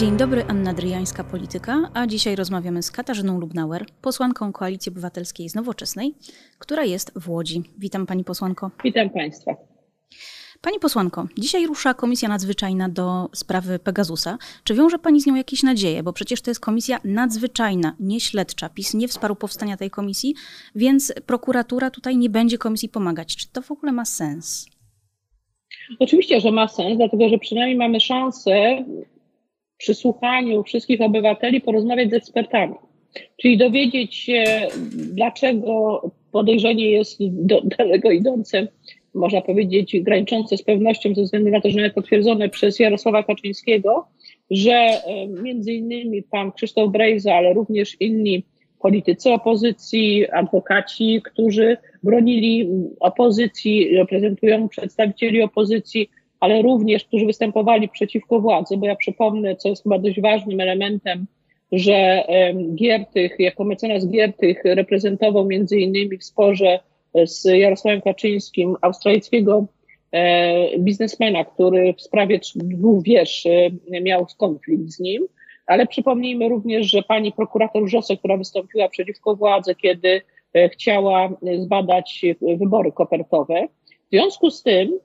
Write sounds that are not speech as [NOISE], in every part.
Dzień dobry, Anna Dryjańska, Polityka, a dzisiaj rozmawiamy z Katarzyną Lubnauer, posłanką Koalicji Obywatelskiej z Nowoczesnej, która jest w Łodzi. Witam Pani posłanko. Witam Państwa. Pani posłanko, dzisiaj rusza Komisja Nadzwyczajna do sprawy Pegasusa. Czy wiąże Pani z nią jakieś nadzieje? Bo przecież to jest komisja nadzwyczajna, nie śledcza. PiS nie wsparł powstania tej komisji, więc prokuratura tutaj nie będzie komisji pomagać. Czy to w ogóle ma sens? Oczywiście, że ma sens, dlatego że przynajmniej mamy szansę przy słuchaniu wszystkich obywateli porozmawiać z ekspertami. Czyli dowiedzieć się, dlaczego podejrzenie jest do, [LAUGHS] daleko idące, można powiedzieć, graniczące z pewnością, ze względu na to, że nawet potwierdzone przez Jarosława Kaczyńskiego, że e, między innymi pan Krzysztof Brejza, ale również inni politycy opozycji, adwokaci, którzy bronili opozycji, reprezentują przedstawicieli opozycji, ale również, którzy występowali przeciwko władzy, bo ja przypomnę, co jest chyba dość ważnym elementem, że Giertych, jako mecenas Giertych reprezentował między innymi w sporze z Jarosławem Kaczyńskim australijskiego e, biznesmena, który w sprawie dwóch wież e, miał konflikt z nim, ale przypomnijmy również, że pani prokurator Wrzosek, która wystąpiła przeciwko władzy, kiedy e, chciała zbadać wybory kopertowe. W związku z tym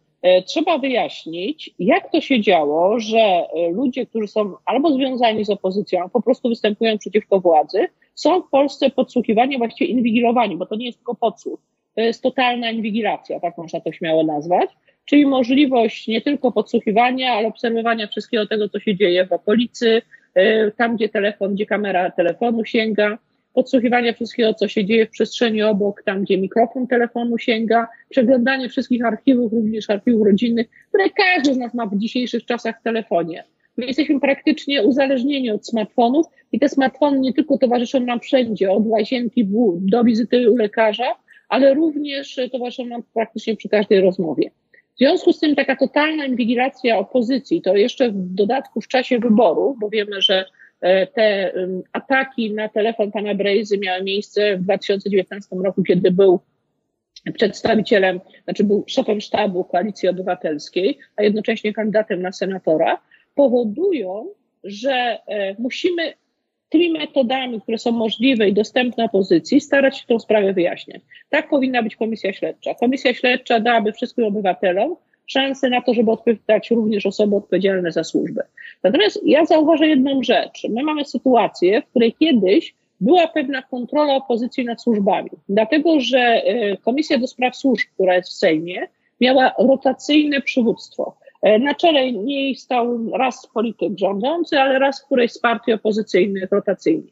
trzeba wyjaśnić, jak to się działo, że ludzie, którzy są albo związani z opozycją, po prostu występują przeciwko władzy, są w Polsce podsłuchiwani, właściwie inwigilowani, bo to nie jest tylko podsłuch. To jest totalna inwigilacja, tak można to śmiało nazwać, czyli możliwość nie tylko podsłuchiwania, ale obserwowania wszystkiego tego, co się dzieje w okolicy, e, tam gdzie telefon, gdzie kamera telefonu sięga, podsłuchiwania wszystkiego, co się dzieje w przestrzeni obok, tam gdzie mikrofon telefonu sięga, przeglądanie wszystkich archiwów, również archiwów rodzinnych, które każdy z nas ma w dzisiejszych czasach w telefonie. My jesteśmy praktycznie uzależnieni od smartfonów i te smartfony nie tylko towarzyszą nam wszędzie, od łazienki do wizyty u lekarza, ale również towarzyszą nam praktycznie przy każdej rozmowie. W związku z tym taka totalna inwigilacja opozycji, to jeszcze w dodatku w czasie wyboru, bo wiemy, że te ataki na telefon pana Brejzy miały miejsce w 2019 roku, kiedy był przedstawicielem, znaczy był szefem sztabu Koalicji Obywatelskiej, a jednocześnie kandydatem na senatora, powodują, że e, musimy tymi metodami, które są możliwe i dostępne opozycji, starać się tę sprawę wyjaśniać. Tak powinna być komisja śledcza. Komisja śledcza dałaby wszystkim obywatelom szansę na to, żeby odpowiadać również osoby odpowiedzialne za służbę. Natomiast ja zauważę jedną rzecz. My mamy sytuację, w której kiedyś była pewna kontrola opozycji nad służbami, dlatego że e, Komisja do Spraw Służb, która jest w Sejmie, miała rotacyjne przywództwo. E, na czele niej stał raz polityk rządzący, ale raz którejś z partii opozycyjnych rotacyjnie.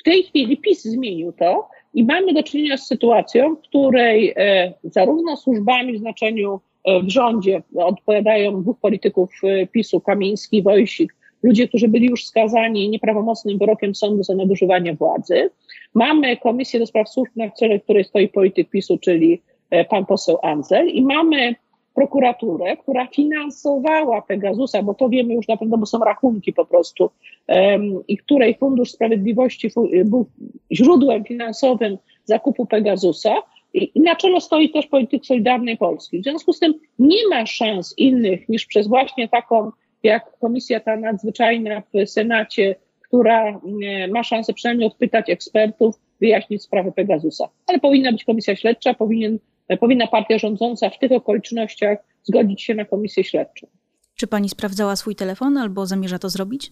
W tej chwili PiS zmienił to i mamy do czynienia z sytuacją, w której e, zarówno służbami w znaczeniu w rządzie odpowiadają dwóch polityków PiSu, Kamiński i Wojsik, ludzie, którzy byli już skazani nieprawomocnym wyrokiem sądu za nadużywanie władzy. Mamy Komisję do Spraw Służb, na czele której stoi polityk PiSu, czyli pan poseł Anzel i mamy prokuraturę, która finansowała Pegasusa, bo to wiemy już na pewno, bo są rachunki po prostu, um, i której Fundusz Sprawiedliwości był źródłem finansowym zakupu Pegasusa. I, na czele stoi też polityk Solidarnej Polski. W związku z tym nie ma szans innych niż przez właśnie taką, jak komisja ta nadzwyczajna w Senacie, która ma szansę przynajmniej odpytać ekspertów, wyjaśnić sprawę Pegasusa. Ale powinna być komisja śledcza, powinien powinna partia rządząca w tych okolicznościach zgodzić się na komisję śledczą. Czy pani sprawdzała swój telefon albo zamierza to zrobić?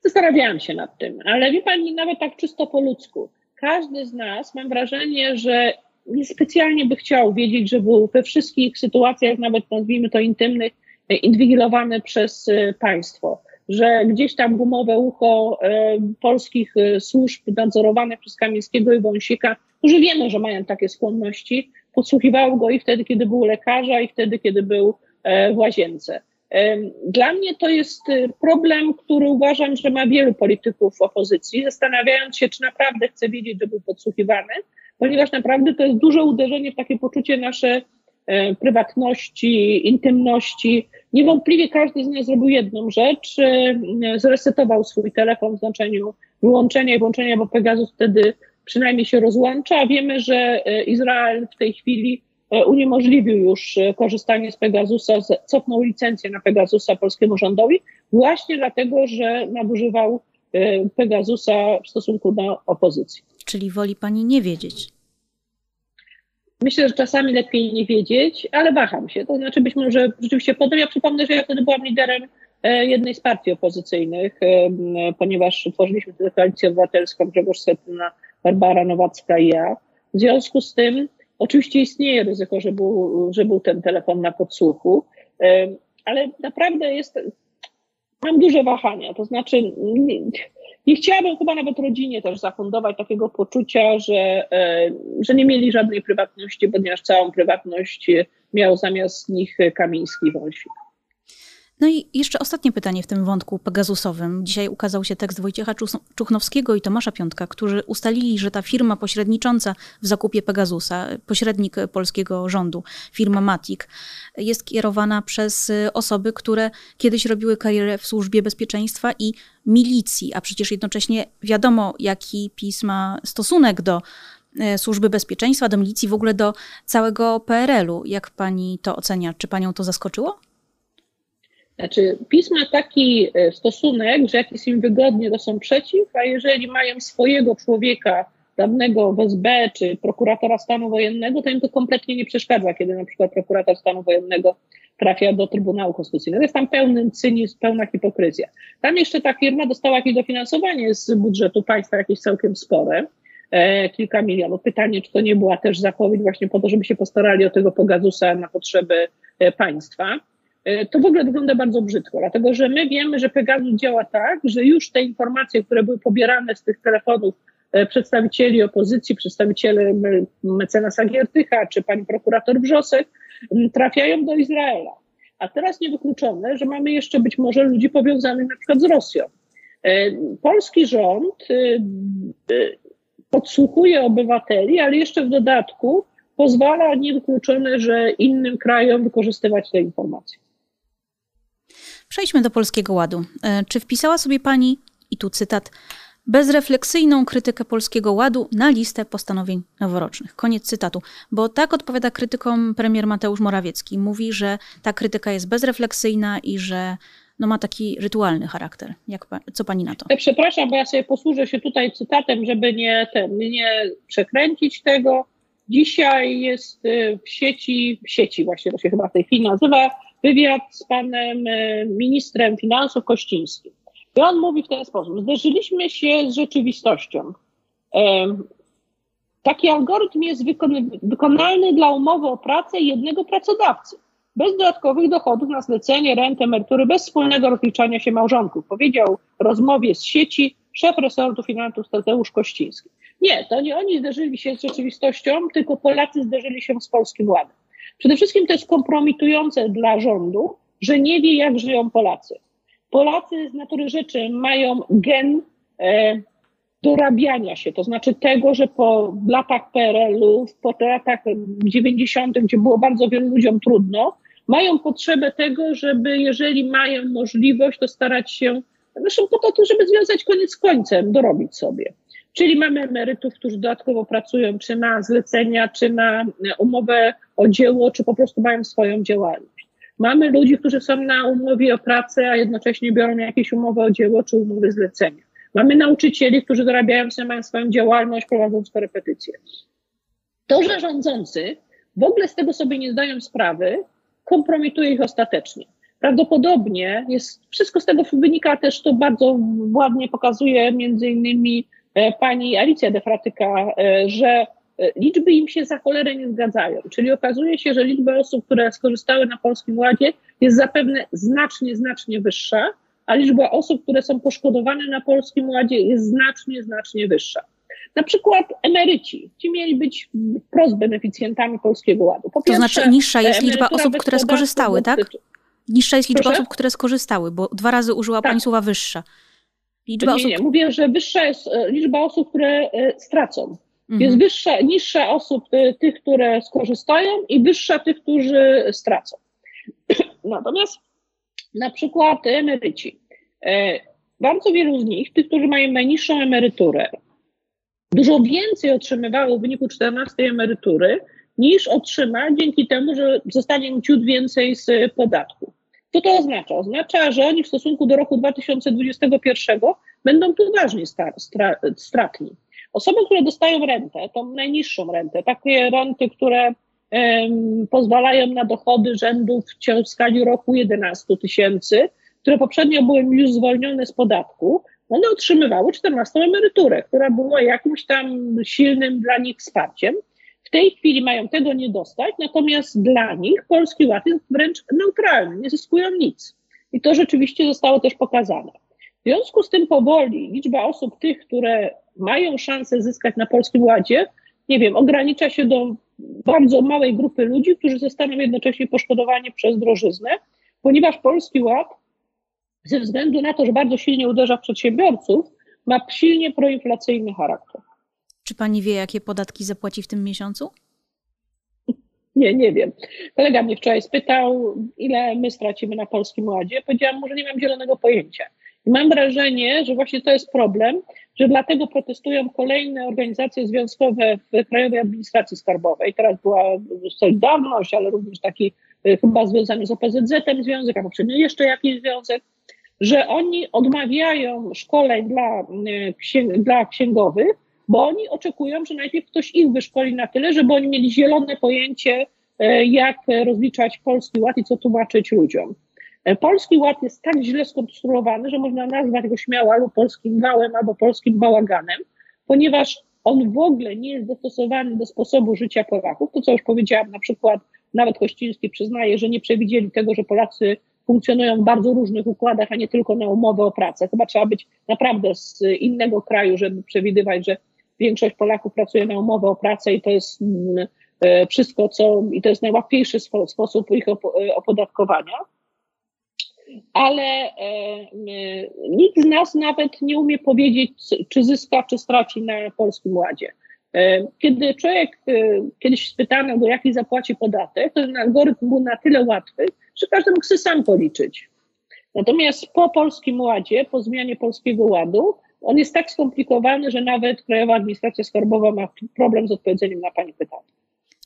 Zastanawiałam się nad tym, ale wie pani, nawet tak czysto po ludzku. Każdy z nas, mam wrażenie, że niespecjalnie by chciał wiedzieć, że był we wszystkich sytuacjach, nawet nazwijmy to intymnych, inwigilowany przez e, państwo że gdzieś tam gumowe ucho e, polskich e, służb nadzorowanych przez Kamińskiego i Wąsika, którzy wiemy, że mają takie skłonności, podsłuchiwały go i wtedy, kiedy był lekarza, i wtedy, kiedy był w łazience. Dla mnie to jest problem, który uważam, że ma wielu polityków opozycji, zastanawiając się, czy naprawdę chce wiedzieć, że był podsłuchiwany, ponieważ naprawdę to jest duże uderzenie w takie poczucie nasze E, prywatności, intymności. Niewątpliwie każdy z nas zrobił jedną rzecz, e, zresetował swój telefon w znaczeniu wyłączenia i włączenia, bo Pegasus wtedy przynajmniej się rozłącza, a wiemy, że e, Izrael w tej chwili uniemożliwił już korzystanie z Pegasusa, cofnął licencję na Pegasusa polskiemu rządowi, właśnie dlatego, że nadużywał Pegasusa w stosunku do opozycji. Czyli woli pani nie wiedzieć? Myślę, że czasami lepiej nie wiedzieć, ale waham się. To znaczy być może rzeczywiście potem. Ja przypomnę, że ja wtedy byłam liderem e, jednej z partii opozycyjnych, e, ponieważ tworzyliśmy tę koalicję obywatelską, Grzegorz Schetyna, Barbara Nowacka i ja. W związku z tym oczywiście istnieje ryzyko, że był, że był ten telefon na podsłuchu, ale naprawdę jest, mam duże wahania. To znaczy nie chciałabym chyba nawet rodzinie też zafundować takiego poczucia, że, że nie mieli żadnej prywatności, ponieważ całą prywatność miał zamiast nich Kamiński Wąsik. No i jeszcze ostatnie pytanie w tym wątku Pegasusowym. Dzisiaj ukazał się tekst Wojciecha Czuchnowskiego i Tomasza Piątka, którzy ustalili, że ta firma pośrednicząca w zakupie Pegasusa, pośrednik polskiego rządu, firma Matic, jest kierowana przez osoby, które kiedyś robiły karierę w służbie bezpieczeństwa i milicji, a przecież jednocześnie wiadomo, jaki PiS ma stosunek do e, służby bezpieczeństwa, do milicji, w ogóle do całego PRL-u. Jak pani to ocenia? Czy panią to zaskoczyło? Znaczy, PiS ma taki e, stosunek, że jak jest im wygodnie, to są przeciw, a jeżeli mają swojego człowieka, dawnego w SB czy prokuratora stanu wojennego, to im to kompletnie nie przeszkadza, kiedy na przykład prokurator stanu wojennego trafia do Trybunału Konstytucyjnego. Jest tam pełny cynizm, pełna hipokryzja. Tam jeszcze ta firma dostała jakieś dofinansowanie z budżetu państwa, jakieś całkiem spore, e, kilka milionów. Pytanie, czy to nie była też zapowiedź właśnie po to, żeby się postarali o tego Pogasusa na potrzeby e, państwa. E, to w ogóle wygląda bardzo brzydko, dlatego że my wiemy, że Pegasus działa tak, że już te informacje, które były pobierane z tych telefonów e, przedstawicieli opozycji, przedstawiciele mecenasa Giertycha czy pani prokurator Wrzosek trafiają do Izraela. A teraz niewykluczone, że mamy jeszcze być może ludzi powiązanych na przykład z Rosją. E, polski rząd podsłuchuje obywateli, ale jeszcze w dodatku pozwala niewykluczone, że innym krajom wykorzystywać te informacje. Przejdźmy do Polskiego Ładu. E, czy wpisała sobie pani, i tu cytat, bezrefleksyjną krytykę Polskiego Ładu na listę postanowień noworocznych. Koniec cytatu. Bo tak odpowiada krytykom premier Mateusz Morawiecki. Mówi, że ta krytyka jest bezrefleksyjna i że no, ma taki rytualny charakter. Jak, co pani na to? Ja przepraszam, bo ja sobie posłużę się tutaj cytatem, żeby nie, ten, nie przekręcić tego. Dzisiaj jest y, w sieci, w sieci właśnie to się chyba w tej chwili nazywa, wywiad z panem e, ministrem finansów Kościńskim. I on mówi w ten sposób: Zderzyliśmy się z rzeczywistością. Taki algorytm jest wykonalny dla umowy o pracę jednego pracodawcy, bez dodatkowych dochodów na zlecenie, rent, emerytury, bez wspólnego rozliczania się małżonków. Powiedział w rozmowie z sieci szef resortu finansów Tadeusz Kościński. Nie, to nie oni zderzyli się z rzeczywistością, tylko Polacy zderzyli się z Polskim Ładem. Przede wszystkim to jest kompromitujące dla rządu, że nie wie, jak żyją Polacy. Polacy z natury rzeczy mają gen e, dorabiania się, to znaczy tego, że po latach PRL-u, po latach 90., gdzie było bardzo wielu ludziom trudno, mają potrzebę tego, żeby jeżeli mają możliwość, to starać się, zresztą po to, żeby związać koniec z końcem, dorobić sobie. Czyli mamy emerytów, którzy dodatkowo pracują, czy na zlecenia, czy na umowę o dzieło, czy po prostu mają swoją działalność. Mamy ludzi, którzy są na umowie o pracę, a jednocześnie biorą jakieś umowy o dzieło, czy umowy zlecenia. Mamy nauczycieli, którzy zarabiają sobie, mają swoją działalność, prowadząc korepetycje. To, że rządzący w ogóle z tego sobie nie zdają sprawy, kompromituje ich ostatecznie. Prawdopodobnie jest, wszystko z tego wynika też, to bardzo ładnie pokazuje między innymi E, pani Alicja Defratyka, e, że e, liczby im się za cholerę nie zgadzają. Czyli okazuje się, że liczba osób, które skorzystały na Polskim Ładzie jest zapewne znacznie, znacznie wyższa, a liczba osób, które są poszkodowane na Polskim Ładzie jest znacznie, znacznie wyższa. Na przykład emeryci, ci mieli być wprost beneficjentami Polskiego Ładu. Po to znaczy niższa jest liczba osób, które skorzystały, tak? Niższa jest liczba Proszę? osób, które skorzystały, bo dwa razy użyła tak. Pani słowa wyższa. Liczba nie, osób... nie, mówię, że wyższa jest e, liczba osób, które e, stracą. Mhm. Jest wyższa, niższa osób e, tych, które skorzystają i wyższa tych, którzy stracą. [CLEARS THROAT] Natomiast na przykład emeryci. Bardzo wielu z nich, tych, którzy mają najniższą emeryturę, dużo więcej otrzymywało w wyniku 14 emerytury, niż otrzyma dzięki temu, że zostanie ciut więcej z podatku. Co to oznacza? Oznacza, że oni w stosunku do roku 2021 będą tu ważnie stratni. Osoby, które dostają rentę, tą najniższą rentę, takie renty, które um, pozwalają na dochody rzędu w, w skali roku 11 tysięcy, które poprzednio były już zwolnione z podatku, one otrzymywały 14 emeryturę, która była jakimś tam silnym dla nich wsparciem. Tej chwili mają tego nie dostać, natomiast dla nich Polski Ład jest wręcz neutralny, nie zyskują nic. I to rzeczywiście zostało też pokazane. W związku z tym powoli liczba osób tych, które mają szansę zyskać na Polskim Ładzie, nie wiem, ogranicza się do bardzo małej grupy ludzi, którzy zostaną jednocześnie poszkodowani przez drożyznę, ponieważ Polski Ład ze względu na to, że bardzo silnie uderza w przedsiębiorców, ma silnie proinflacyjny charakter. Czy pani wie, jakie podatki zapłaci w tym miesiącu? Nie, nie wiem. Kolega mnie wczoraj spytał, ile my stracimy na Polskim Ładzie. Powiedziałam mu, że nie mam zielonego pojęcia. I mam wrażenie, że właśnie to jest problem, że dlatego protestują kolejne organizacje związkowe w Krajowej Administracji Skarbowej. Teraz była Solidarność, ale również taki y, chyba związany z OPZZ-em związek, a poprzednio jeszcze jakiś związek że oni odmawiają szkoleń dla, y, dla księgowych, bo oni oczekują, że najpierw ktoś ich wyszkoli na tyle, żeby oni mieli zielone pojęcie, y, jak rozliczać Polski Ład i co tłumaczyć ludziom. Y, polski Ład jest tak źle skonstruowany, że można nazwać go śmiało albo polskim wałem, albo polskim bałaganem, ponieważ on w ogóle nie jest dostosowany do sposobu życia Polaków. To, co już powiedziałam, na przykład nawet Kościński przyznaje, że nie przewidzieli tego, że Polacy funkcjonują w bardzo różnych układach, a nie tylko na umowę o pracę. Chyba trzeba być naprawdę z innego kraju, żeby przewidywać, że większość Polaków pracuje na umowę o pracę i to jest mm, e, wszystko, co, i to jest najłatwiejszy sposób ich e, opodatkowania. Ale e, nikt z nas nawet nie umie powiedzieć, czy zyska, czy straci na Polskim Ładzie. Kiedy człowiek kiedyś spytano go, jaki zapłaci podatek, to ten algorytm był na tyle łatwy, że każdy mógł sobie sam policzyć. Natomiast po Polskim Ładzie, po zmianie Polskiego Ładu, on jest tak skomplikowany, że nawet Krajowa Administracja Skarbowa ma problem z odpowiedzeniem na Pani pytanie.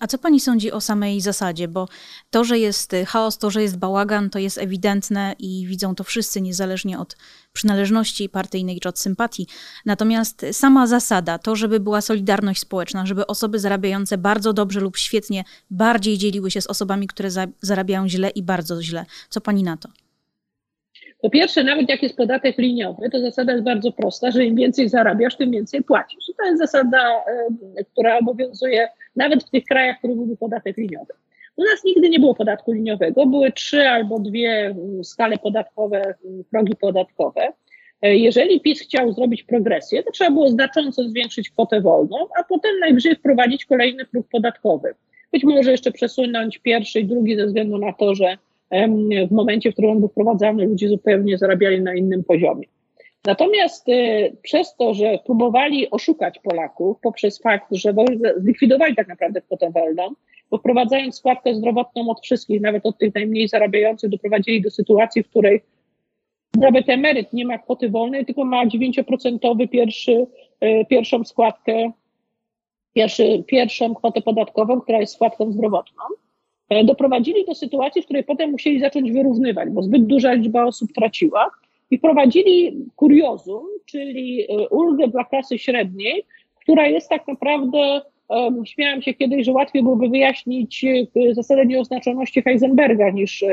A co pani sądzi o samej zasadzie? Bo to, że jest chaos, to, że jest bałagan, to jest ewidentne i widzą to wszyscy, niezależnie od przynależności partyjnej czy od sympatii. Natomiast sama zasada, to, żeby była solidarność społeczna, żeby osoby zarabiające bardzo dobrze lub świetnie bardziej dzieliły się z osobami, które zarabiają źle i bardzo źle. Co pani na to? Po pierwsze, nawet jak jest podatek liniowy, to zasada jest bardzo prosta, że im więcej zarabiasz, tym więcej płacisz. I to jest zasada, która obowiązuje nawet w tych krajach, w których był podatek liniowy. U nas nigdy nie było podatku liniowego, były trzy albo dwie skale podatkowe, progi podatkowe. E, jeżeli PiS chciał zrobić progresję, to trzeba było znacząco zwiększyć kwotę wolną, a potem najwyżej wprowadzić kolejny próg podatkowy. Być może jeszcze przesunąć pierwszy i drugi ze względu na to, że w momencie, w którym on był wprowadzany, ludzie zupełnie zarabiali na innym poziomie. Natomiast y, przez to, że próbowali oszukać Polaków poprzez fakt, że zlikwidowali tak naprawdę kwotę wolną, bo wprowadzając składkę zdrowotną od wszystkich, nawet od tych najmniej zarabiających, doprowadzili do sytuacji, w której nawet emeryt nie ma kwoty wolnej, tylko ma 9% pierwszy, y, pierwszą składkę, pierwszy, pierwszą kwotę podatkową, która jest składką zdrowotną. E, doprowadzili do sytuacji, w której potem musieli zacząć wyrównywać, bo zbyt duża liczba osób traciła i wprowadzili kuriozum, czyli e, ulgę dla klasy średniej, która jest tak naprawdę, śmiałam się kiedyś, że łatwiej byłoby wyjaśnić e, zasadę nieoznaczoności Heisenberga niż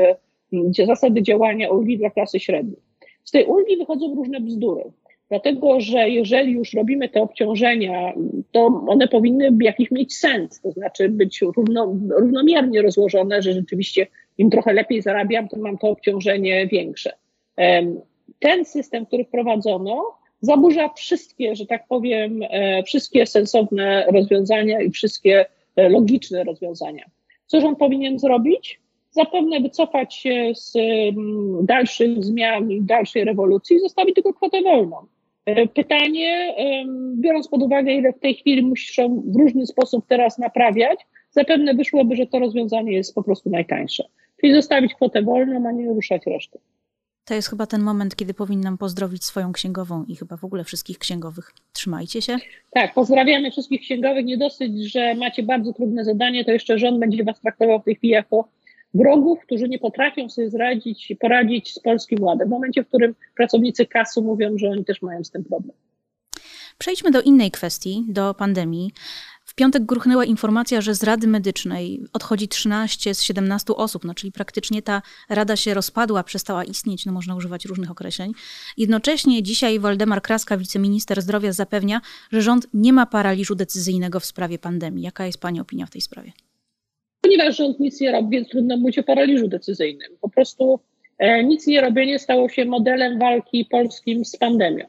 zasady działania ulgi dla klasy średniej. Z tej ulgi wychodzą różne bzdury. Dlatego, że jeżeli już robimy te obciążenia, to one powinny jakiś mieć sens, to znaczy być równo, równomiernie rozłożone, że rzeczywiście im trochę lepiej zarabiam, to mam to obciążenie większe. Ten system, który wprowadzono, zaburza wszystkie, że tak powiem, e, wszystkie sensowne rozwiązania i wszystkie e, logiczne rozwiązania. Co rząd powinien zrobić? Zapewne wycofać się z dalszych zmian i dalszej rewolucji i zostawić tylko kwotę wolną. E, pytanie, biorąc pod uwagę, ile w tej chwili muszą w różny sposób teraz naprawiać, zapewne wyszłoby, że to rozwiązanie jest po prostu najtańsze. Czyli zostawić kwotę wolną, a nie ruszać reszty. To jest chyba ten moment, kiedy powinnam pozdrowić swoją księgową i chyba w ogóle wszystkich księgowych. Trzymajcie się. Tak, pozdrawiamy wszystkich księgowych. Nie dosyć, że macie bardzo trudne zadanie, to jeszcze rząd będzie was traktował w tej chwili jako wrogów, którzy nie potrafią sobie zradzić, poradzić z Polskim Ładem. W momencie, w którym pracownicy kasu mówią, że oni też mają z tym problem. Przejdźmy do innej kwestii, do pandemii. W piątek gruchnęła informacja, że z Rady Medycznej odchodzi 13 z 17 osób, no czyli praktycznie ta rada się rozpadła, przestała istnieć, no można używać różnych określeń. Jednocześnie dzisiaj Waldemar Kraska, wiceminister zdrowia, zapewnia, że rząd nie ma paraliżu decyzyjnego w sprawie pandemii. Jaka jest Pani opinia w tej sprawie? Ponieważ rząd nic nie robi, więc trudno mówić o paraliżu decyzyjnym. Po prostu e, nic nie robienie stało się modelem walki polskim z pandemią.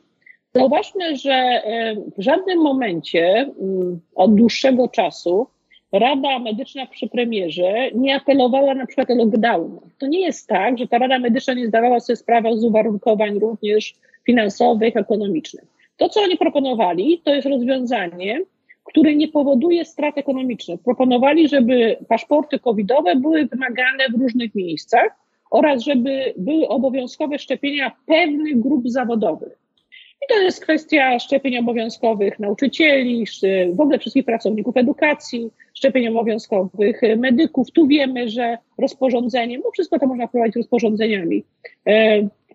Zauważmy, że e, w żadnym momencie mm, od dłuższego czasu Rada Medyczna przy premierze nie apelowała na przykład o lockdown. To nie jest tak, że ta Rada Medyczna nie zdawała sobie sprawy z uwarunkowań również finansowych, ekonomicznych. To, co oni proponowali, to jest rozwiązanie, które nie powoduje strat ekonomicznych. Proponowali, żeby paszporty covidowe były wymagane w różnych miejscach oraz żeby były obowiązkowe szczepienia pewnych grup zawodowych. I to jest kwestia szczepień obowiązkowych nauczycieli, w ogóle wszystkich pracowników edukacji, szczepień obowiązkowych medyków. Tu wiemy, że rozporządzeniem, bo wszystko to można wprowadzić rozporządzeniami.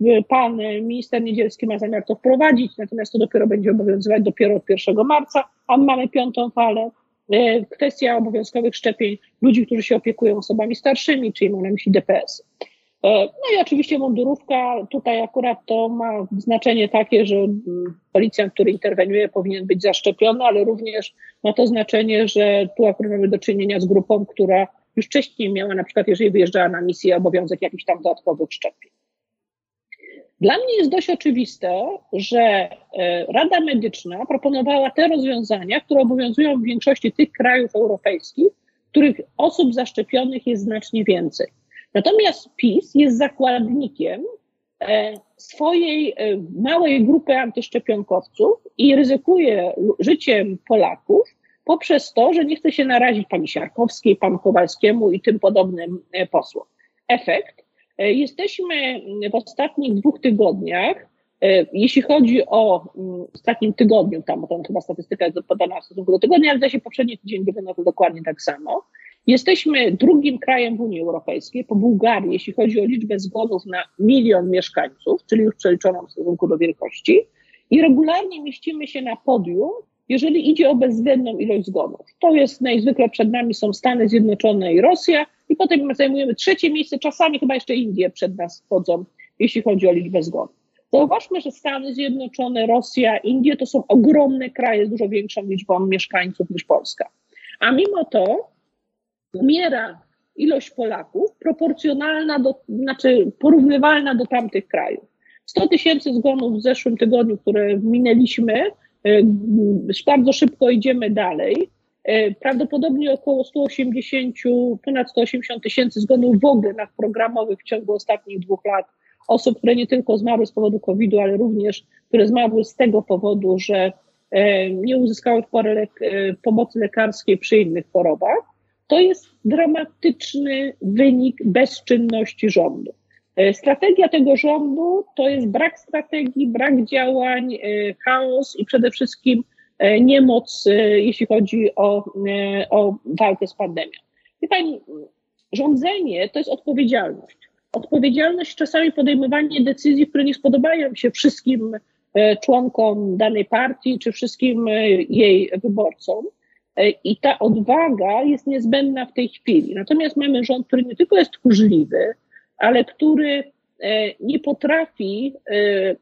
E, pan minister Niedzielski ma zamiar to wprowadzić, natomiast to dopiero będzie obowiązywać dopiero od 1 marca, a my mamy piątą falę. E, kwestia obowiązkowych szczepień ludzi, którzy się opiekują osobami starszymi, czyli mam na myśli DPS. E, no i oczywiście mundurówka, tutaj akurat to ma znaczenie takie, że policjant, który interweniuje, powinien być zaszczepiony, ale również ma to znaczenie, że tu akurat mamy do czynienia z grupą, która już wcześniej miała na przykład, jeżeli wyjeżdżała na misję, obowiązek jakichś tam dodatkowych szczepień. Dla mnie jest dość oczywiste, że e, Rada Medyczna proponowała te rozwiązania, które obowiązują w większości tych krajów europejskich, których osób zaszczepionych jest znacznie więcej. Natomiast PiS jest zakładnikiem e, swojej e, małej grupy antyszczepionkowców i ryzykuje życiem Polaków poprzez to, że nie chce się narazić pani Siarkowskiej, panu Kowalskiemu i tym podobnym posłom. Efekt. Jesteśmy w ostatnich dwóch tygodniach, jeśli chodzi o mm, ostatnim tygodniu, tam, tam chyba statystyka jest podana w stosunku do tygodnia, ale się poprzedni tydzień wygląda dokładnie tak samo. Jesteśmy drugim krajem w Unii Europejskiej po Bułgarii, jeśli chodzi o liczbę zgonów na milion mieszkańców, czyli już przeliczoną w stosunku do wielkości, i regularnie mieścimy się na podium, jeżeli idzie o bezwzględną ilość zgonów. To jest najzwykle przed nami są Stany Zjednoczone i Rosja, i potem zajmujemy trzecie miejsce, czasami chyba jeszcze Indie przed nas wchodzą, jeśli chodzi o liczbę zgonów. Zauważmy, że Stany Zjednoczone, Rosja, Indie to są ogromne kraje z dużo większą liczbą mieszkańców niż Polska. A mimo to umiera ilość Polaków proporcjonalna do, znaczy porównywalna do tamtych krajów. 100 tysięcy zgonów w zeszłym tygodniu, które minęliśmy, bardzo szybko idziemy dalej. E, prawdopodobnie około 180, ponad 180 tysięcy zgonów w ogóle programowych w ciągu ostatnich dwóch lat. Osób, które nie tylko zmarły z powodu COVID-u, ale również które zmarły z tego powodu, że e, nie uzyskały pomocy lekarskiej przy innych chorobach. To jest dramatyczny wynik bezczynności rządu. E, strategia tego rządu to jest brak strategii, brak działań, e, chaos i przede wszystkim e, niemoc, jeśli chodzi o, o walkę z pandemią. Wie pani, rządzenie to jest odpowiedzialność. Odpowiedzialność czasami podejmowanie decyzji, które nie spodobają się wszystkim członkom danej partii czy wszystkim jej wyborcom. I ta odwaga jest niezbędna w tej chwili. Natomiast mamy rząd, który nie tylko jest tchórzliwy, ale który e, nie potrafi e, mm,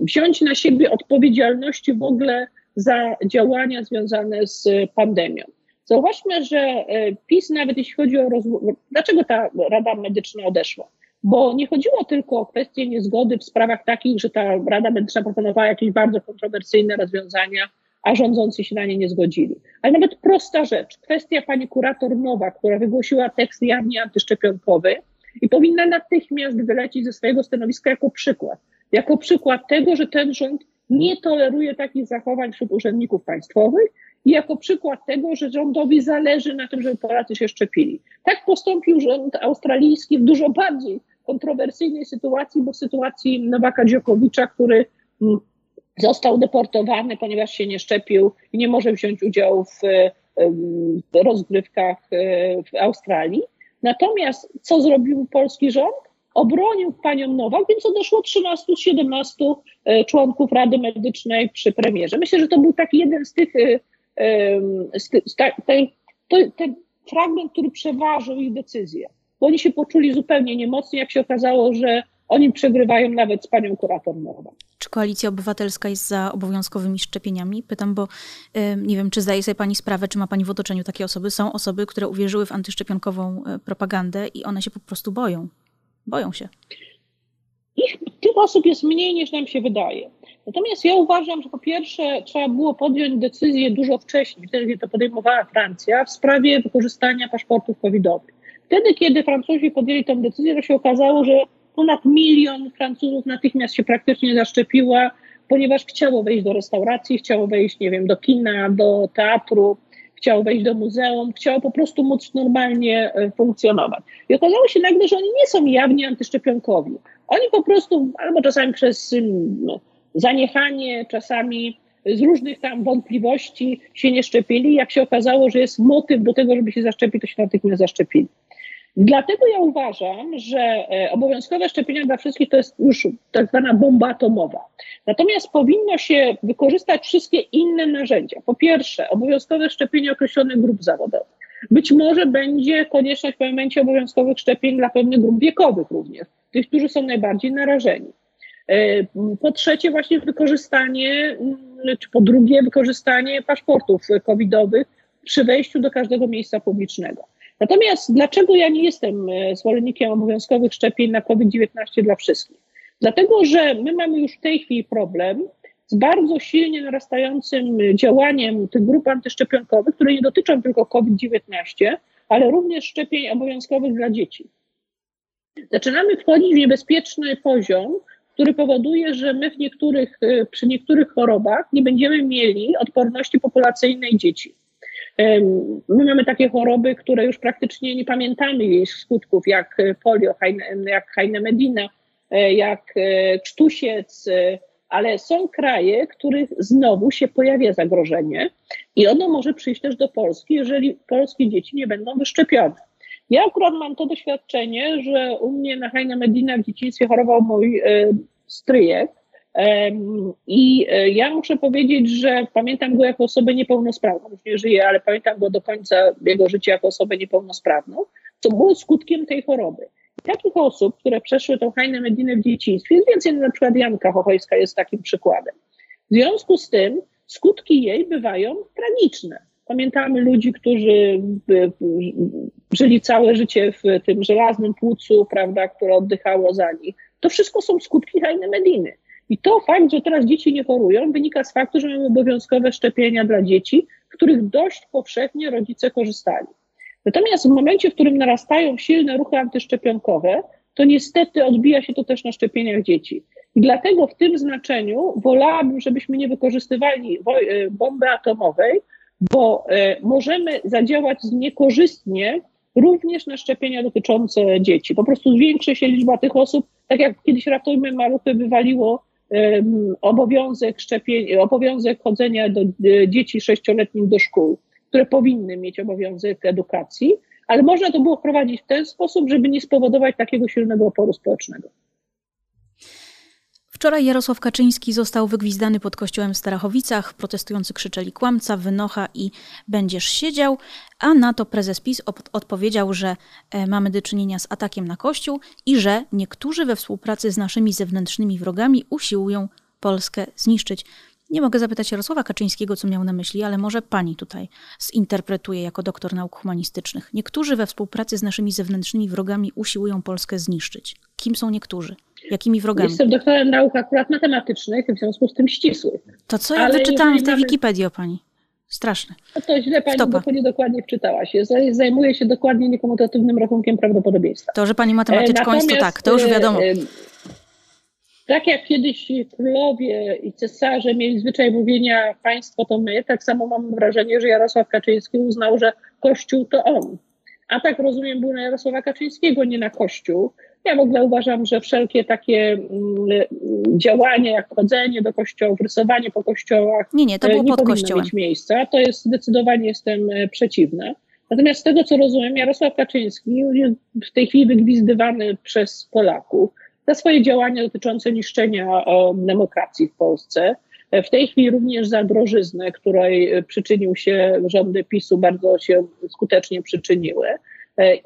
wziąć na siebie odpowiedzialności w ogóle za działania związane z pandemią. Zauważmy, że PiS, nawet jeśli chodzi o rozwój, dlaczego ta Rada Medyczna odeszła? Bo nie chodziło tylko o kwestie niezgody w sprawach takich, że ta Rada Medyczna proponowała jakieś bardzo kontrowersyjne rozwiązania, a rządzący się na nie nie zgodzili. Ale nawet prosta rzecz, kwestia pani kurator Nowa, która wygłosiła tekst jawnie antyszczepionkowy i powinna natychmiast wylecieć ze swojego stanowiska jako przykład. Jako przykład tego, że ten rząd nie toleruje takich zachowań wśród urzędników państwowych i jako przykład tego, że rządowi zależy na tym, żeby Polacy się szczepili. Tak postąpił rząd australijski w dużo bardziej kontrowersyjnej sytuacji, bo w sytuacji Nowaka Dziokowicza, który mm, został deportowany, ponieważ się nie szczepił i nie może wziąć udziału w, w rozgrywkach e, w Australii. Natomiast co zrobił polski rząd? Obronił panią Nowak, więc odeszło 13 z 17 e, członków Rady Medycznej przy premierze. Myślę, że to był taki jeden z tych, e, z ty, z ta, ten, ten fragment, który przeważył ich decyzję, bo oni się poczuli zupełnie niemocni, jak się okazało, że oni przegrywają nawet z panią kurator Nowak. Czy koalicja obywatelska jest za obowiązkowymi szczepieniami? Pytam, bo nie wiem, czy zdaje sobie pani sprawę, czy ma pani w otoczeniu takie osoby. Są osoby, które uwierzyły w antyszczepionkową e, propagandę i one się po prostu boją. Boją się. Ich, tych osób jest mniej niż nam się wydaje. Natomiast ja uważam, że po pierwsze trzeba było podjąć decyzję dużo wcześniej, wtedy to podejmowała Francja, w sprawie wykorzystania paszportów covidowych. Wtedy, kiedy Francuzi podjęli tę decyzję, to się okazało, że ponad milion Francuzów natychmiast się praktycznie zaszczepiła, ponieważ chciało wejść do restauracji, chciało wejść, nie wiem, do kina, do teatru, chciało wejść do muzeum, chciało po prostu móc normalnie e, funkcjonować. I okazało się nagle, że oni nie są jawnie antyszczepionkowi. Oni po prostu, albo czasami przez no, zaniechanie, czasami z różnych tam wątpliwości się nie szczepili. Jak się okazało, że jest motyw do tego, żeby się zaszczepić, to się natychmiast zaszczepili. Dlatego ja uważam, że e, obowiązkowe szczepienia dla wszystkich to jest już tak zwana bomba atomowa. Natomiast powinno się wykorzystać wszystkie inne narzędzia. Po pierwsze, obowiązkowe szczepienie określonych grup zawodowych. Być może będzie konieczność w momencie obowiązkowych szczepień dla pewnych grup wiekowych również, tych, którzy są najbardziej narażeni. E, po trzecie, właśnie wykorzystanie, mm, czy po drugie, wykorzystanie paszportów covidowych przy wejściu do każdego miejsca publicznego. Natomiast dlaczego ja nie jestem e, zwolennikiem obowiązkowych szczepień na COVID-19 dla wszystkich? Dlatego, że my mamy już w tej chwili problem z bardzo silnie narastającym działaniem tych grup antyszczepionkowych, które nie dotyczą tylko COVID-19, ale również szczepień obowiązkowych dla dzieci. Zaczynamy wchodzić w niebezpieczny poziom, który powoduje, że my w niektórych, e, przy niektórych chorobach nie będziemy mieli odporności populacyjnej dzieci. My mamy takie choroby, które już praktycznie nie pamiętamy jej skutków, jak polio, jak Medina, e, jak e, cztusiec, e, ale są kraje, których znowu się pojawia zagrożenie i ono może przyjść też do Polski, jeżeli polskie dzieci nie będą wyszczepione. Ja akurat mam to doświadczenie, że u mnie na Hajna Medina w dzieciństwie chorował mój stryjek i e, ja muszę powiedzieć, że pamiętam go jako osobę niepełnosprawną. Już nie żyje, ale pamiętam go do końca jego życia jako osobę niepełnosprawną, co było skutkiem tej choroby. Takich osób, które przeszły tą hajnę medinę w dzieciństwie, jest więcej, na przykład Janka Chochojska jest takim przykładem. W związku z tym skutki jej bywają tragiczne. Pamiętamy ludzi, którzy żyli całe życie w tym żelaznym płucu, prawda, które oddychało za nich. To wszystko są skutki hajny mediny. I to fakt, że teraz dzieci nie chorują, wynika z faktu, że mamy obowiązkowe szczepienia dla dzieci, których dość powszechnie rodzice korzystali. Natomiast w momencie, w którym narastają silne ruchy antyszczepionkowe, to niestety odbija się to też na szczepieniach dzieci. I dlatego w tym znaczeniu wolałabym, żebyśmy nie wykorzystywali e, bomby atomowej, bo e, możemy zadziałać niekorzystnie również na szczepienia dotyczące dzieci. Po prostu zwiększy się liczba tych osób, tak jak kiedyś Ratujmy Maluchy wywaliło obowiązek szczepień, obowiązek chodzenia do e, dzieci sześcioletnich do szkół, które powinny mieć obowiązek edukacji, ale można to było wprowadzić w ten sposób, żeby nie spowodować takiego silnego oporu społecznego. Wczoraj Jarosław Kaczyński został wygwizdany pod kościołem w Starachowicach. Protestujący krzyczeli kłamca, wynocha i będziesz siedział, a na to prezes PiS odpowiedział, że e, mamy do czynienia z atakiem na kościół i że niektórzy we współpracy z naszymi zewnętrznymi wrogami usiłują Polskę zniszczyć. Nie mogę zapytać Jarosława Kaczyńskiego, co miał na myśli, ale może pani tutaj zinterpretuje jako doktor nauk humanistycznych. Niektórzy we współpracy z naszymi zewnętrznymi wrogami usiłują Polskę zniszczyć. Kim są niektórzy? Jakimi wrogami? Jestem doktorem nauk akurat matematycznych, w związku z tym ścisłych. To co ja ale wyczytałam w tej mamy... Wikipedii o pani? Straszne. No to źle pani bo dokładnie wczytała się. Zajmuje się dokładnie niekomutatywnym rachunkiem prawdopodobieństwa. To, że pani matematyczką jest, to tak, to już wiadomo. E, tak jak kiedyś królowie i cesarze mieli zwyczaj mówienia państwo to my, tak samo mam wrażenie, że Jarosław Kaczyński uznał, że Kościół to on. A tak rozumiem był na Jarosława Kaczyńskiego, nie na Kościół. Ja w ogóle uważam, że wszelkie takie mm, działania, jak chodzenie do kościołów, rysowanie po kościołach, nie, nie, to było nie pod kościołem. mieć miejsca. To jest zdecydowanie jestem e, przeciwna. Natomiast z tego, co rozumiem, Jarosław Kaczyński jest w tej chwili wygwizdywany przez Polaków za swoje działania dotyczące niszczenia demokracji w Polsce. W tej chwili również za drożyznę, której przyczynił się rządy PiSu, bardzo się skutecznie przyczyniły.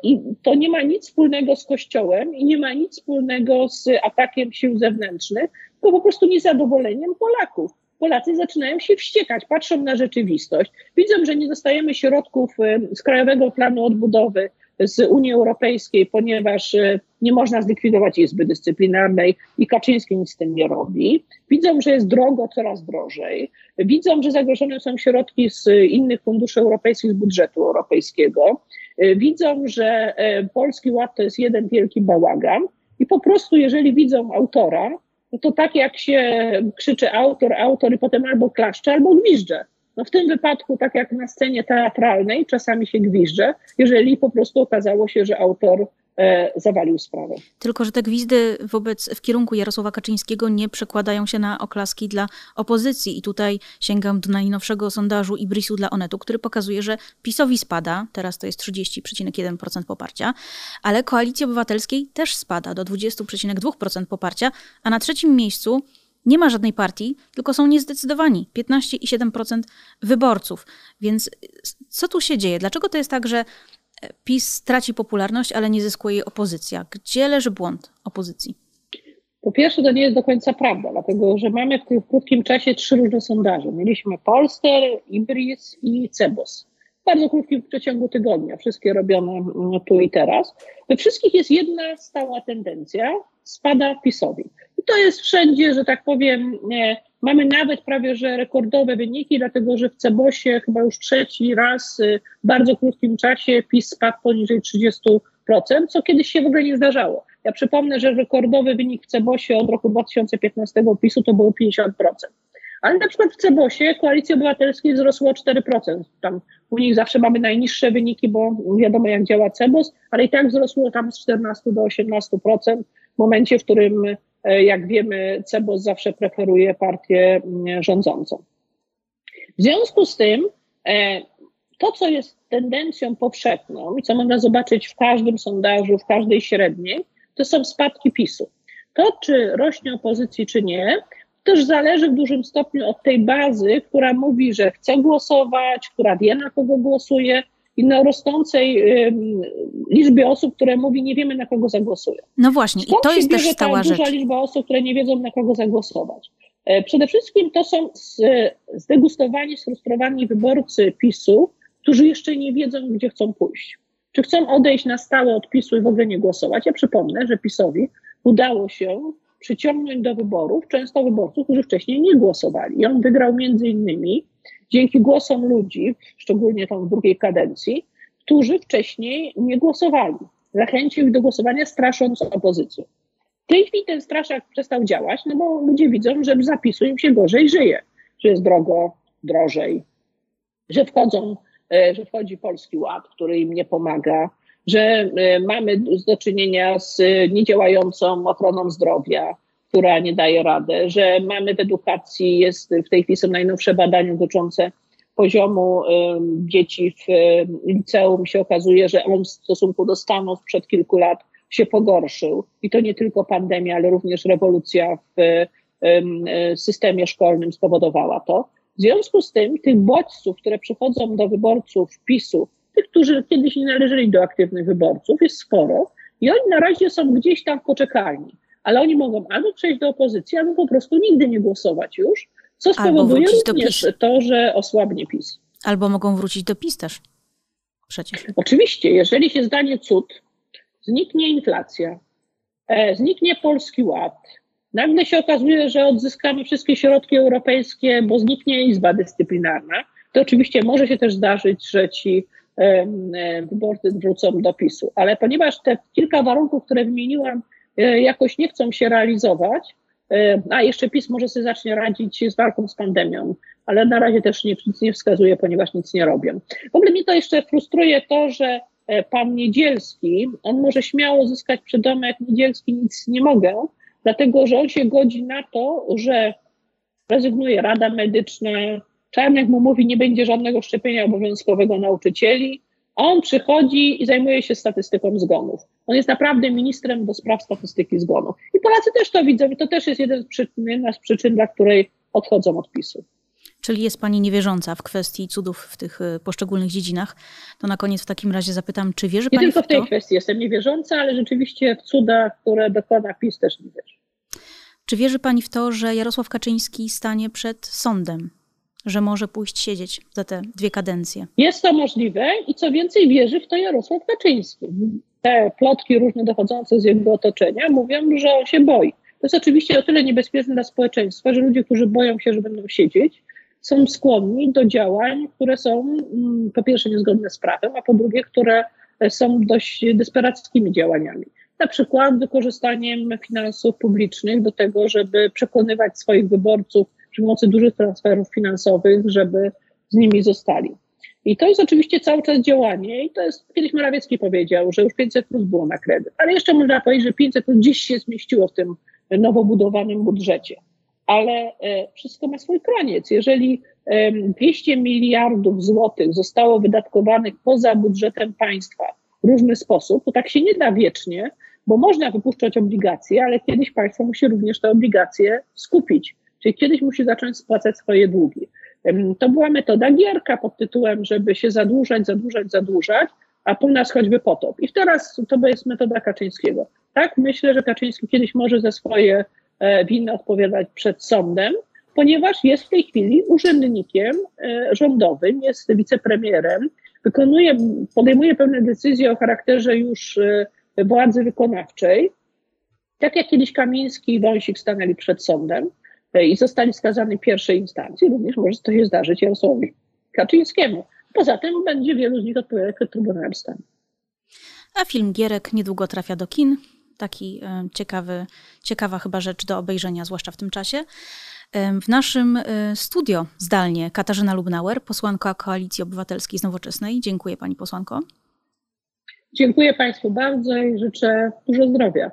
I to nie ma nic wspólnego z Kościołem i nie ma nic wspólnego z atakiem sił zewnętrznych, tylko po prostu niezadowoleniem Polaków. Polacy zaczynają się wściekać, patrzą na rzeczywistość, widzą, że nie dostajemy środków z Krajowego Planu Odbudowy, z Unii Europejskiej, ponieważ e, nie można zlikwidować Izby Dyscyplinarnej i Kaczyński nic z tym nie robi. Widzą, że jest drogo, coraz drożej. Widzą, że zagrożone są środki z innych funduszy europejskich, z budżetu europejskiego. E, widzą, że e, Polski Ład to jest jeden wielki bałagan i po prostu, jeżeli widzą autora, no to tak jak się krzyczy autor, autor i potem albo klaszcze, albo gwizdże. No w tym wypadku, tak jak na scenie teatralnej, czasami się gwizdże, jeżeli po prostu okazało się, że autor e, zawalił sprawę. Tylko, że te gwizdy wobec, w kierunku Jarosława Kaczyńskiego nie przekładają się na oklaski dla opozycji. I tutaj sięgam do najnowszego sondażu Ibrisu dla Onetu, który pokazuje, że PiSowi spada, teraz to jest 30,1% poparcia, ale Koalicji Obywatelskiej też spada do 20,2% poparcia, a na trzecim miejscu nie ma żadnej partii, tylko są niezdecydowani 15,7% wyborców. Więc co tu się dzieje? Dlaczego to jest tak, że PiS traci popularność, ale nie zyskuje jej opozycja? Gdzie leży błąd opozycji? Po pierwsze, to nie jest do końca prawda, dlatego że mamy w tym krótkim czasie trzy różne sondaże. Mieliśmy Polster, Ibris i Cebos. W bardzo krótkim przeciągu tygodnia, wszystkie robione mm, tu i teraz. We wszystkich jest jedna stała tendencja, spada PiSowi. To jest wszędzie, że tak powiem, mamy nawet prawie że rekordowe wyniki, dlatego że w Cebosie chyba już trzeci raz w bardzo krótkim czasie PiS spadł poniżej 30%, co kiedyś się w ogóle nie zdarzało. Ja przypomnę, że rekordowy wynik w Cebosie od roku 2015 PiSu to było 50%. Ale na przykład w Cebosie Koalicji Obywatelskiej wzrosło o 4%. Tam u nich zawsze mamy najniższe wyniki, bo wiadomo jak działa Cebos, ale i tak wzrosło tam z 14 do 18% w momencie, w którym, jak wiemy, Cebos zawsze preferuje partię mm, rządzącą. W związku z tym, e, to, co jest tendencją powszechną i co można zobaczyć w każdym sondażu, w każdej średniej, to są spadki PiSu. To, czy rośnie opozycji, czy nie, też zależy w dużym stopniu od tej bazy, która mówi, że chce głosować, która wie, na kogo głosuje, i na rosnącej liczbie osób, które mówi, nie wiemy na kogo zagłosują. No właśnie, Skąd i to jest też stała rzecz. duża liczba osób, które nie wiedzą na kogo zagłosować. E, przede wszystkim to są zdegustowani, sfrustrowani wyborcy PiSu, którzy jeszcze nie wiedzą, gdzie chcą pójść. Czy chcą odejść na stałe od PiSu i w ogóle nie głosować? Ja przypomnę, że PiSowi udało się przyciągnąć do wyborów często wyborców, którzy wcześniej nie głosowali. I on wygrał między innymi dzięki głosom ludzi, szczególnie tam w drugiej kadencji, którzy wcześniej nie głosowali. Zachęcił ich do głosowania, strasząc opozycję. W tej chwili ten straszak przestał działać, no bo ludzie widzą, że zapisu im się gorzej żyje, że jest drogo, drożej, że wchodzą, e, że wchodzi Polski Ład, który im nie pomaga, że e, mamy do czynienia z niedziałającą ochroną zdrowia, która nie daje rady, że mamy w edukacji, jest w tej chwili są najnowsze badania dotyczące poziomu dzieci w liceum. Się okazuje, że on w stosunku do Stanów sprzed kilku lat się pogorszył. I to nie tylko pandemia, ale również rewolucja w systemie szkolnym spowodowała to. W związku z tym tych bodźców, które przychodzą do wyborców PiSu, tych, którzy kiedyś nie należeli do aktywnych wyborców, jest sporo i oni na razie są gdzieś tam w poczekalni ale oni mogą albo przejść do opozycji, albo po prostu nigdy nie głosować już, co spowoduje również to, że osłabnie PiS. Albo mogą wrócić do PiS też. Przecież. Oczywiście, jeżeli się zdanie cud, zniknie inflacja, e, zniknie Polski Ład, nagle się okazuje, że odzyskamy wszystkie środki europejskie, bo zniknie Izba Dyscyplinarna, to oczywiście może się też zdarzyć, że ci e, wyborcy wrócą do PiSu. Ale ponieważ te kilka warunków, które wymieniłam, jakoś nie chcą się realizować, e, a jeszcze PiS może sobie zacznie radzić z walką z pandemią, ale na razie też nic nie wskazuje, ponieważ nic nie robią. W ogóle mnie to jeszcze frustruje to, że e, pan Niedzielski, on może śmiało zyskać przydomek Niedzielski, nic nie mogę, dlatego że on się godzi na to, że rezygnuje Rada Medyczna, Czarnek mu mówi, nie będzie żadnego szczepienia obowiązkowego nauczycieli, a on przychodzi i zajmuje się statystyką zgonów. On jest naprawdę ministrem do spraw statystyki zgonów. I Polacy też to widzą i to też jest jeden z przyczyn, jedna z przyczyn, dla której odchodzą od PiSu. Czyli jest Pani niewierząca w kwestii cudów w tych y, poszczególnych dziedzinach. To na koniec w takim razie zapytam, czy wierzy Nie Pani tylko w w tej kwestii jestem niewierząca, ale rzeczywiście w cuda, które dokona PiS też nie wierzę. Czy wierzy Pani w to, że Jarosław Kaczyński stanie przed sądem? Że może pójść siedzieć za te dwie kadencje? Jest to możliwe i co więcej wierzy w to Jarosław Kaczyński. Te plotki różne dochodzące z jego otoczenia mówią, że on się boi. To jest oczywiście o tyle niebezpieczne dla społeczeństwa, że ludzie, którzy boją się, że będą siedzieć, są skłonni do działań, które są mm, po pierwsze niezgodne z prawem, a po drugie, które są dość desperackimi działaniami. Na przykład wykorzystaniem finansów publicznych do tego, żeby przekonywać swoich wyborców przy pomocy dużych transferów finansowych, żeby z nimi zostali. I to jest oczywiście cały czas działanie i to jest, kiedyś Morawiecki powiedział, że już 500 plus było na kredyt, ale jeszcze można powiedzieć, że 500 plus gdzieś się zmieściło w tym nowo budowanym budżecie. Ale e, wszystko ma swój koniec. Jeżeli e, 200 miliardów złotych zostało wydatkowanych poza budżetem państwa w różny sposób, to tak się nie da wiecznie, bo można wypuszczać obligacje, ale kiedyś państwo musi również te obligacje skupić. Czyli kiedyś musi zacząć spłacać swoje długi. To była metoda gierka pod tytułem, żeby się zadłużać, zadłużać, zadłużać, a po nas choćby potop. I teraz to jest metoda Kaczyńskiego. Tak, myślę, że Kaczyński kiedyś może za swoje winy odpowiadać przed sądem, ponieważ jest w tej chwili urzędnikiem rządowym, jest wicepremierem, wykonuje, podejmuje pewne decyzje o charakterze już władzy wykonawczej. Tak jak kiedyś Kamiński i Wąsik stanęli przed sądem i zostali skazani w pierwszej instancji, również może to się zdarzyć Jarosławowi Kaczyńskiemu. Poza tym będzie wielu z nich odpowiadać przed Trybunałem Stanu. A film Gierek niedługo trafia do kin. Taki e, ciekawy, ciekawa chyba rzecz do obejrzenia, zwłaszcza w tym czasie. E, w naszym e, studio zdalnie Katarzyna Lubnauer, posłanka Koalicji Obywatelskiej z Nowoczesnej. Dziękuję Pani posłanko. Dziękuję Państwu bardzo i życzę dużo zdrowia.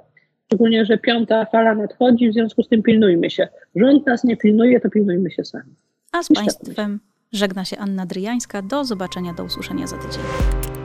Szczególnie, że piąta fala nadchodzi, w związku z tym pilnujmy się. Rząd nas nie pilnuje, to pilnujmy się sami. A z Państwem żegna się Anna Dryjańska. Do zobaczenia, do usłyszenia za tydzień.